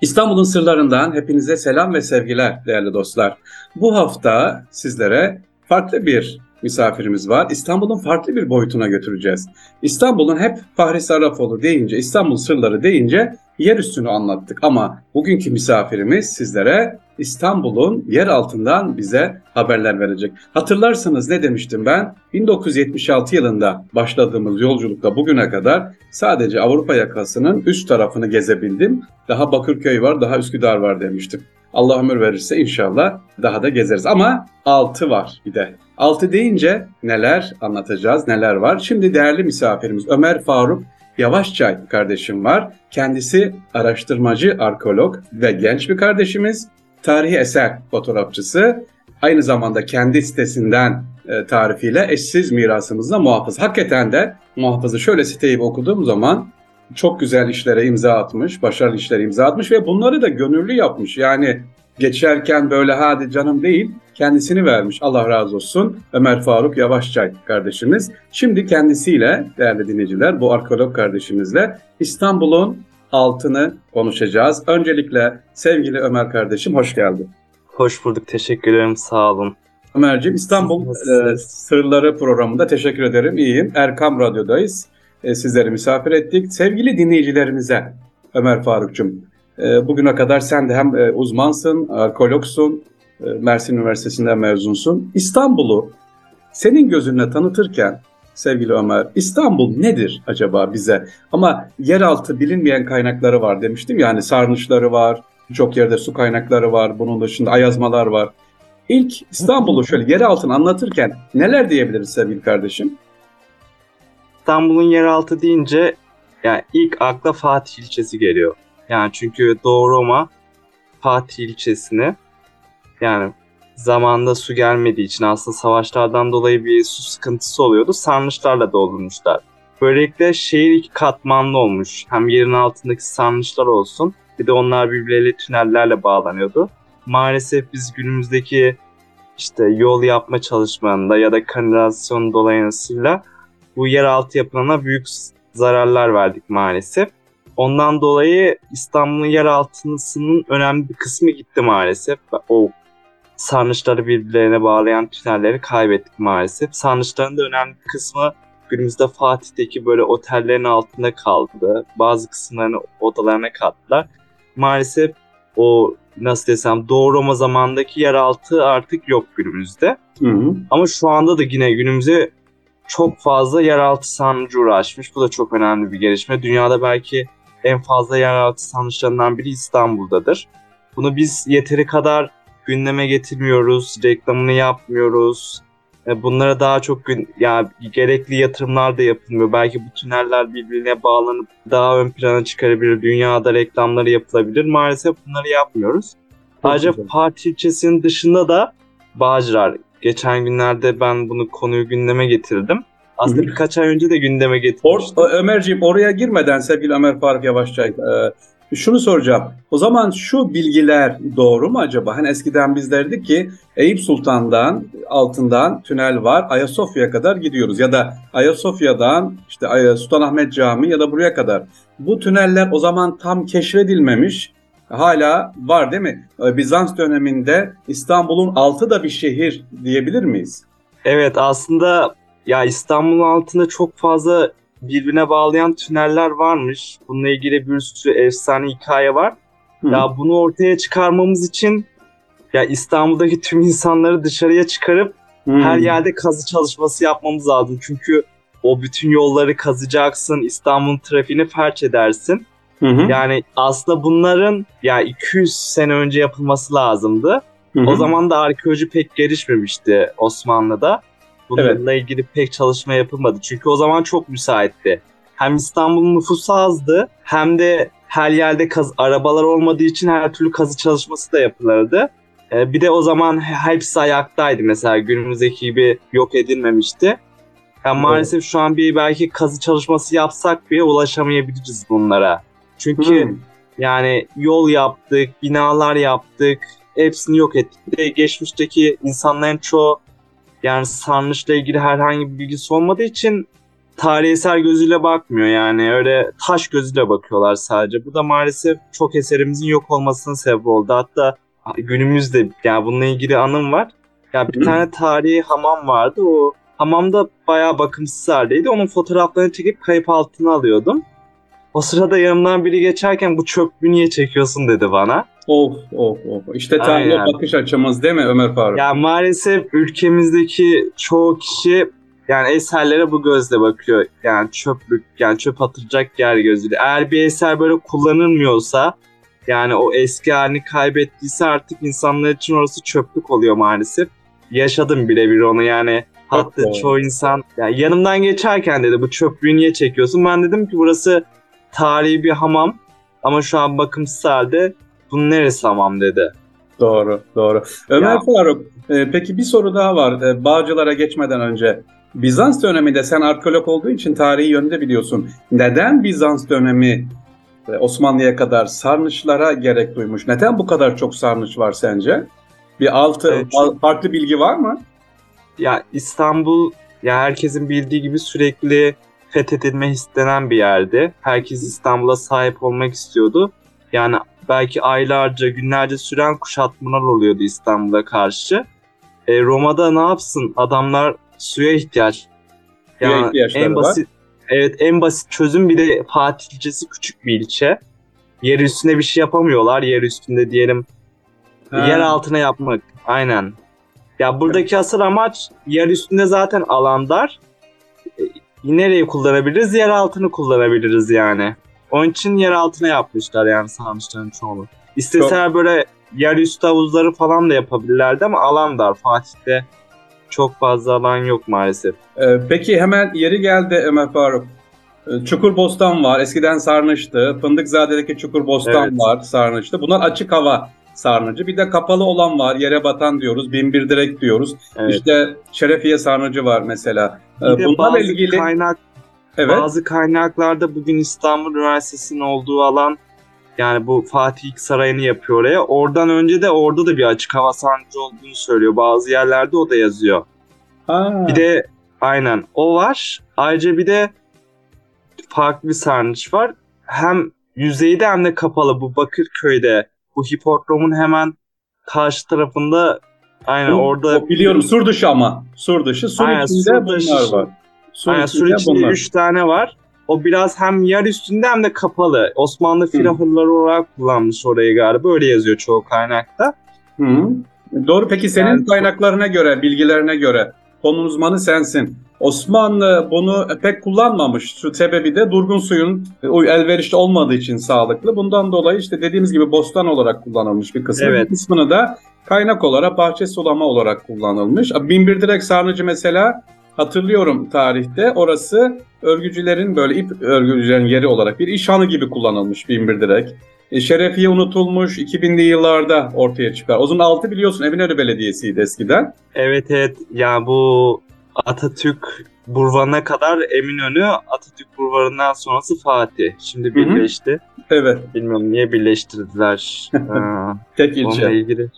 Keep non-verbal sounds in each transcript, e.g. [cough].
İstanbul'un sırlarından hepinize selam ve sevgiler değerli dostlar. Bu hafta sizlere farklı bir misafirimiz var. İstanbul'un farklı bir boyutuna götüreceğiz. İstanbul'un hep Fahri Sarrafoğlu deyince, İstanbul sırları deyince yer üstünü anlattık. Ama bugünkü misafirimiz sizlere İstanbul'un yer altından bize haberler verecek. Hatırlarsanız ne demiştim ben? 1976 yılında başladığımız yolculukta bugüne kadar sadece Avrupa yakasının üst tarafını gezebildim. Daha Bakırköy var, daha Üsküdar var demiştim. Allah ömür verirse inşallah daha da gezeriz. Ama altı var bir de. Altı deyince neler anlatacağız, neler var? Şimdi değerli misafirimiz Ömer Faruk Yavaşçay kardeşim var. Kendisi araştırmacı, arkeolog ve genç bir kardeşimiz. Tarihi eser fotoğrafçısı. Aynı zamanda kendi sitesinden e, tarifiyle eşsiz mirasımızda muhafız. Hakikaten de muhafızı şöyle siteyi okuduğum zaman çok güzel işlere imza atmış, başarılı işlere imza atmış ve bunları da gönüllü yapmış. Yani geçerken böyle hadi canım değil, kendisini vermiş. Allah razı olsun. Ömer Faruk Yavaşçay kardeşimiz. Şimdi kendisiyle değerli dinleyiciler bu arkeolog kardeşimizle İstanbul'un altını konuşacağız. Öncelikle sevgili Ömer kardeşim hoş geldin. Hoş bulduk. Teşekkür ederim. Sağ olun. Ömerciğim İstanbul e, Sırları programında teşekkür ederim. İyiyim. Erkam Radyo'dayız. E, sizleri misafir ettik. Sevgili dinleyicilerimize Ömer Faruk'cum e, bugüne kadar sen de hem e, uzmansın, arkeologsun, e, Mersin Üniversitesi'nden mezunsun. İstanbul'u senin gözünle tanıtırken sevgili Ömer, İstanbul nedir acaba bize? Ama yeraltı bilinmeyen kaynakları var demiştim. Yani sarnıçları var, çok yerde su kaynakları var, bunun dışında ayazmalar var. İlk İstanbul'u şöyle yeraltını anlatırken neler diyebiliriz sevgili kardeşim? İstanbul'un yeraltı deyince yani ilk akla Fatih ilçesi geliyor. Yani çünkü Doğu Roma Fatih ilçesini yani zamanda su gelmediği için aslında savaşlardan dolayı bir su sıkıntısı oluyordu. Sarnıçlarla doldurmuşlar. Böylelikle şehir iki katmanlı olmuş. Hem yerin altındaki sarnıçlar olsun bir de onlar birbirleriyle tünellerle bağlanıyordu. Maalesef biz günümüzdeki işte yol yapma çalışmalarında ya da kanalizasyon dolayısıyla bu yeraltı yapılarına büyük zararlar verdik maalesef. Ondan dolayı İstanbul'un yeraltısının önemli bir kısmı gitti maalesef. O sarnıçları birbirlerine bağlayan tünelleri kaybettik maalesef. Sarnıçların da önemli bir kısmı günümüzde Fatih'teki böyle otellerin altında kaldı. Bazı kısımlarını odalarına kattılar. Maalesef o nasıl desem Doğu Roma zamandaki yeraltı artık yok günümüzde. Hı hı. Ama şu anda da yine günümüze çok fazla yeraltı sarnıcı uğraşmış. Bu da çok önemli bir gelişme. Dünyada belki en fazla yeraltı sarnıçlarından biri İstanbul'dadır. Bunu biz yeteri kadar gündeme getirmiyoruz, reklamını yapmıyoruz. E, bunlara daha çok gün, ya gerekli yatırımlar da yapılmıyor. Belki bu tüneller birbirine bağlanıp daha ön plana çıkarabilir. Dünyada reklamları yapılabilir. Maalesef bunları yapmıyoruz. Ayrıca Fatih ilçesinin dışında da Bağcılar. Geçen günlerde ben bunu konuyu gündeme getirdim. Aslında Hı-hı. birkaç ay önce de gündeme getirmiştim. Or, Ömerciğim oraya girmeden sevgili Ömer Faruk Yavaşçay e, şunu soracağım. O zaman şu bilgiler doğru mu acaba? Hani eskiden biz derdik ki Eyüp Sultan'dan altından tünel var Ayasofya'ya kadar gidiyoruz ya da Ayasofya'dan işte Sultanahmet Camii ya da buraya kadar. Bu tüneller o zaman tam keşfedilmemiş. Hala var değil mi? E, Bizans döneminde İstanbul'un altı da bir şehir diyebilir miyiz? Evet aslında ya İstanbul'un altında çok fazla birbirine bağlayan tüneller varmış. Bununla ilgili bir sürü efsane hikaye var. Hı. Ya bunu ortaya çıkarmamız için ya İstanbul'daki tüm insanları dışarıya çıkarıp Hı. her yerde kazı çalışması yapmamız lazım. Çünkü o bütün yolları kazacaksın, İstanbul'un trafiğini felç edersin. Hı hı. Yani aslında bunların ya 200 sene önce yapılması lazımdı. Hı hı. O zaman da arkeoloji pek gelişmemişti Osmanlı'da. Bununla evet. ilgili pek çalışma yapılmadı. Çünkü o zaman çok müsaitti. Hem İstanbul'un nüfusu azdı hem de her yerde kaz arabalar olmadığı için her türlü kazı çalışması da yapılırdı. Ee, bir de o zaman hepsi ayaktaydı mesela günümüzdeki gibi yok edilmemişti. Yani maalesef şu an bir belki kazı çalışması yapsak bile ulaşamayabiliriz bunlara. Çünkü hmm. yani yol yaptık, binalar yaptık, hepsini yok ettik. De geçmişteki insanların çoğu yani sarnıçla ilgili herhangi bir bilgisi olmadığı için tarihi eser gözüyle bakmıyor yani öyle taş gözüyle bakıyorlar sadece. Bu da maalesef çok eserimizin yok olmasının sebep oldu. Hatta günümüzde yani bununla ilgili anım var. Ya bir tane tarihi hamam vardı. O hamamda bayağı bakımsız haldeydi. Onun fotoğraflarını çekip kayıp altına alıyordum. O sırada yanımdan biri geçerken bu çöplüğü niye çekiyorsun dedi bana. Of of of. İşte tarihe bakış açımız değil mi Ömer Faruk? Ya maalesef ülkemizdeki çoğu kişi yani eserlere bu gözle bakıyor. Yani çöplük, yani çöp atacak yer gözüyle. Eğer bir eser böyle kullanılmıyorsa yani o eski halini kaybettiyse artık insanlar için orası çöplük oluyor maalesef. Yaşadım birebir onu yani. Hatta Çok çoğu insan yani yanımdan geçerken dedi bu çöplüğü niye çekiyorsun? Ben dedim ki burası tarihi bir hamam ama şu an bakımsız halde bunun neresi hamam dedi. Doğru, doğru. Ömer ya. Faruk, e, peki bir soru daha var. E, Bağcılar'a geçmeden önce. Bizans döneminde sen arkeolog olduğu için tarihi yönde biliyorsun. Neden Bizans dönemi e, Osmanlı'ya kadar sarnıçlara gerek duymuş? Neden bu kadar çok sarnıç var sence? Bir altı evet. farklı bilgi var mı? Ya İstanbul ya herkesin bildiği gibi sürekli fethedilme istenen bir yerdi. Herkes İstanbul'a sahip olmak istiyordu. Yani belki aylarca, günlerce süren kuşatmalar oluyordu İstanbul'a karşı. E, Roma'da ne yapsın? Adamlar suya ihtiyaç. Yani en basit var. Evet en basit çözüm bir de Fatih ilçesi küçük bir ilçe. Yer üstünde bir şey yapamıyorlar. Yer üstünde diyelim ha. yer altına yapmak. Aynen. Ya buradaki asıl amaç yer üstünde zaten alan dar. E, nereyi kullanabiliriz? Yer altını kullanabiliriz yani. Onun için yer altına yapmışlar yani sarnıçların çoğunu. İsteseler böyle yer üstü havuzları falan da yapabilirlerdi ama alan dar. Fatih'te çok fazla alan yok maalesef. Ee, peki hemen yeri geldi Ömer Faruk. Ee, Çukurbostan var. Eskiden sarnıçtı. Fındıkzade'deki Çukurbostan evet. var sarnıçtı. Bunlar açık hava sarnıcı. Bir de kapalı olan var. Yere batan diyoruz. Binbir direk diyoruz. Evet. İşte Şerefiye sarnıcı var mesela. Bir ee, Bunlarla ilgili kaynak evet. bazı kaynaklarda bugün İstanbul Üniversitesi'nin olduğu alan yani bu Fatih Sarayı'nı yapıyor oraya. Oradan önce de orada da bir açık hava sarnıcı olduğunu söylüyor. Bazı yerlerde o da yazıyor. Ha. Bir de aynen o var. Ayrıca bir de farklı bir sarnıç var. Hem yüzeyde hem de kapalı bu Bakırköy'de bu hipodromun hemen karşı tarafında aynen o, orada o biliyorum sur dışı ama sur dışı sur aynen, içinde sur dışı, bunlar var. Sur aynen, sur içinde 3 tane var. O biraz hem yer üstünde hem de kapalı. Osmanlı filahırları olarak kullanmış orayı galiba. Öyle yazıyor çoğu kaynakta. Hı. Doğru. Peki senin yani, kaynaklarına göre, bilgilerine göre konu uzmanı sensin. Osmanlı bunu pek kullanmamış. Şu sebebi de durgun suyun elverişli olmadığı için sağlıklı. Bundan dolayı işte dediğimiz gibi bostan olarak kullanılmış bir kısmı. Evet. Bir kısmını da kaynak olarak bahçe sulama olarak kullanılmış. Binbir direk sarnıcı mesela hatırlıyorum tarihte orası örgücülerin böyle ip örgücülerin yeri olarak bir işhanı gibi kullanılmış binbir direk. E, Şerefiye unutulmuş 2000'li yıllarda ortaya çıkar. O zaman altı biliyorsun Eminönü Belediyesi'ydi eskiden. Evet evet ya bu Atatürk Burvan'a kadar Eminönü, Atatürk Burvan'ından sonrası Fatih. Şimdi birleşti. Hı-hı. Evet. Bilmiyorum niye birleştirdiler. [laughs] Tek ilçe. Onunla ilgili.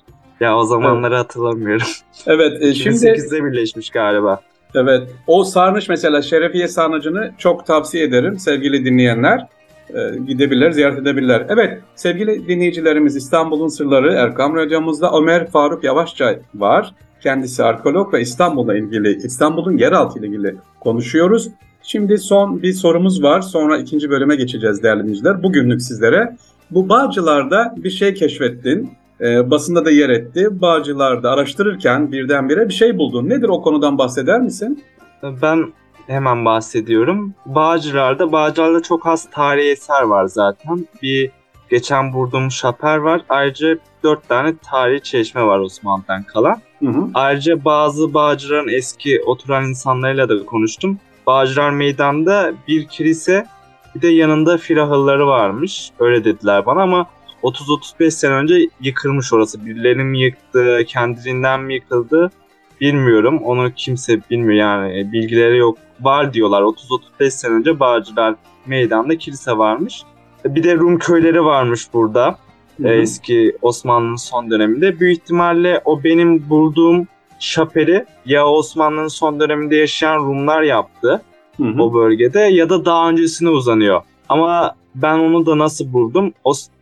Ya o zamanları evet. hatırlamıyorum. Evet. E, şimdi 2008'de birleşmiş galiba. Evet. O sarnıç mesela Şerefiye sarnıcını çok tavsiye ederim sevgili dinleyenler. E, gidebilirler, ziyaret edebilirler. Evet sevgili dinleyicilerimiz İstanbul'un Sırları Erkam Radyomuzda Ömer Faruk Yavaşçay var. Kendisi arkeolog ve İstanbul'la ilgili, İstanbul'un yeraltı ile ilgili konuşuyoruz. Şimdi son bir sorumuz var. Sonra ikinci bölüme geçeceğiz değerli dinleyiciler. Bugünlük sizlere. Bu Bağcılar'da bir şey keşfettin. E, basında da yer etti. Bağcılar'da araştırırken birdenbire bir şey buldun. Nedir o konudan bahseder misin? Ben hemen bahsediyorum. Bağcılar'da, Bağcılar'da çok az tarihi eser var zaten. Bir geçen bulduğum şaper var. Ayrıca dört tane tarihi çeşme var Osmanlı'dan kalan. Hı hı. Ayrıca bazı Bağcılar'ın eski oturan insanlarıyla da konuştum. Bağcılar Meydan'da bir kilise bir de yanında firahılları varmış. Öyle dediler bana ama 30-35 sene önce yıkılmış orası. Birilerinin mi yıktı, kendiliğinden mi yıkıldı bilmiyorum. Onu kimse bilmiyor yani bilgileri yok. Var diyorlar 30-35 sene önce Bağcılar Meydan'da kilise varmış. Bir de Rum köyleri varmış burada. Hı-hı. Eski Osmanlı'nın son döneminde. Büyük ihtimalle o benim bulduğum şapeli ya Osmanlı'nın son döneminde yaşayan Rumlar yaptı. Hı hı. o bölgede ya da daha öncesine uzanıyor. Ama ben onu da nasıl buldum?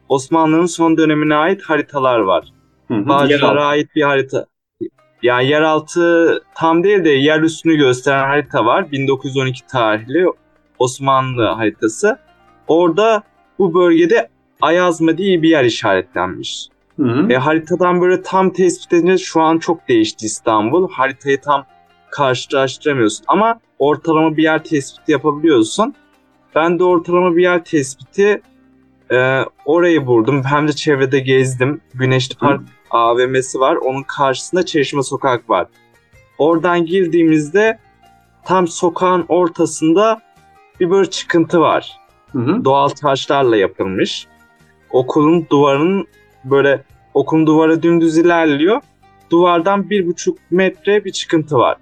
Osmanlı'nın son dönemine ait haritalar var. Bağcılar'a ait bir harita. Yani yeraltı tam değil de yer üstünü gösteren harita var. 1912 tarihli Osmanlı haritası. Orada bu bölgede Ayazma diye bir yer işaretlenmiş. Hı hı. E, haritadan böyle tam tespit edince şu an çok değişti İstanbul. Haritayı tam karşılaştıramıyorsun ama ortalama bir yer tespiti yapabiliyorsun. Ben de ortalama bir yer tespiti e, orayı buldum. Hem de çevrede gezdim. Güneşli Park AVM'si var. Onun karşısında Çeşme Sokak var. Oradan girdiğimizde tam sokağın ortasında bir böyle çıkıntı var Hı hı. doğal taşlarla yapılmış. Okulun duvarının böyle okulun duvarı dümdüz ilerliyor. Duvardan bir buçuk metre bir çıkıntı var.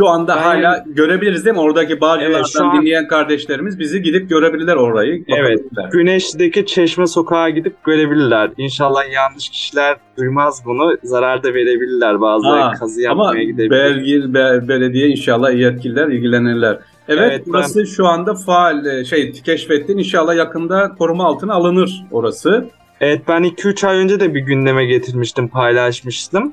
Şu anda Ben- hala görebiliriz değil mi? Oradaki Bağcılar'dan Evet, şu an- dinleyen kardeşlerimiz bizi gidip görebilirler orayı. Evet. Güneşli'deki Çeşme Sokağa gidip görebilirler. İnşallah yanlış kişiler duymaz bunu. Zarar da verebilirler. Bazıları Ha, kazı Ama yapmaya gidebilir. Belgil be- belediye inşallah yetkililer ilgilenirler. Evet, Evet, ben- burası şu anda faal e, şey keşfettin. İnşallah yakında koruma altına alınır orası. Evet ben 2-3 ay önce de bir gündeme getirmiştim, paylaşmıştım.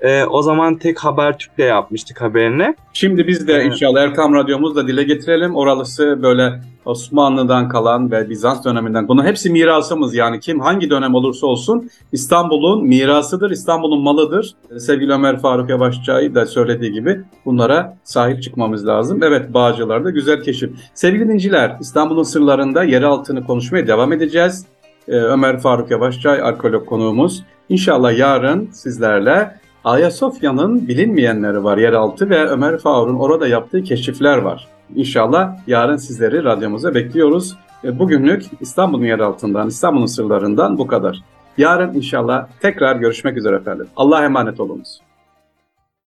Ee, o zaman tek Habertürk'le yapmıştık haberini. Şimdi biz de Evet. inşallah Erkam Radyomuzla dile getirelim. Oralısı böyle Osmanlı'dan kalan ve Bizans döneminden. Bunun hepsi mirasımız yani kim hangi dönem olursa olsun İstanbul'un mirasıdır, İstanbul'un malıdır. Sevgili Ömer Faruk Yavaşçay da söylediği gibi bunlara sahip çıkmamız lazım. Evet Bağcılar'da güzel keşif. Sevgili dinciler İstanbul'un sırlarında yer altını konuşmaya devam edeceğiz. Ee, Ömer Faruk Yavaşçay arkeolog konuğumuz. İnşallah yarın sizlerle Ayasofya'nın bilinmeyenleri var yeraltı ve Ömer Faruk'un orada yaptığı keşifler var. İnşallah yarın sizleri radyomuza bekliyoruz. E, Bugünlük İstanbul'un yeraltından, İstanbul'un sırlarından bu kadar. Yarın inşallah tekrar görüşmek üzere efendim. Allah'a emanet olunuz.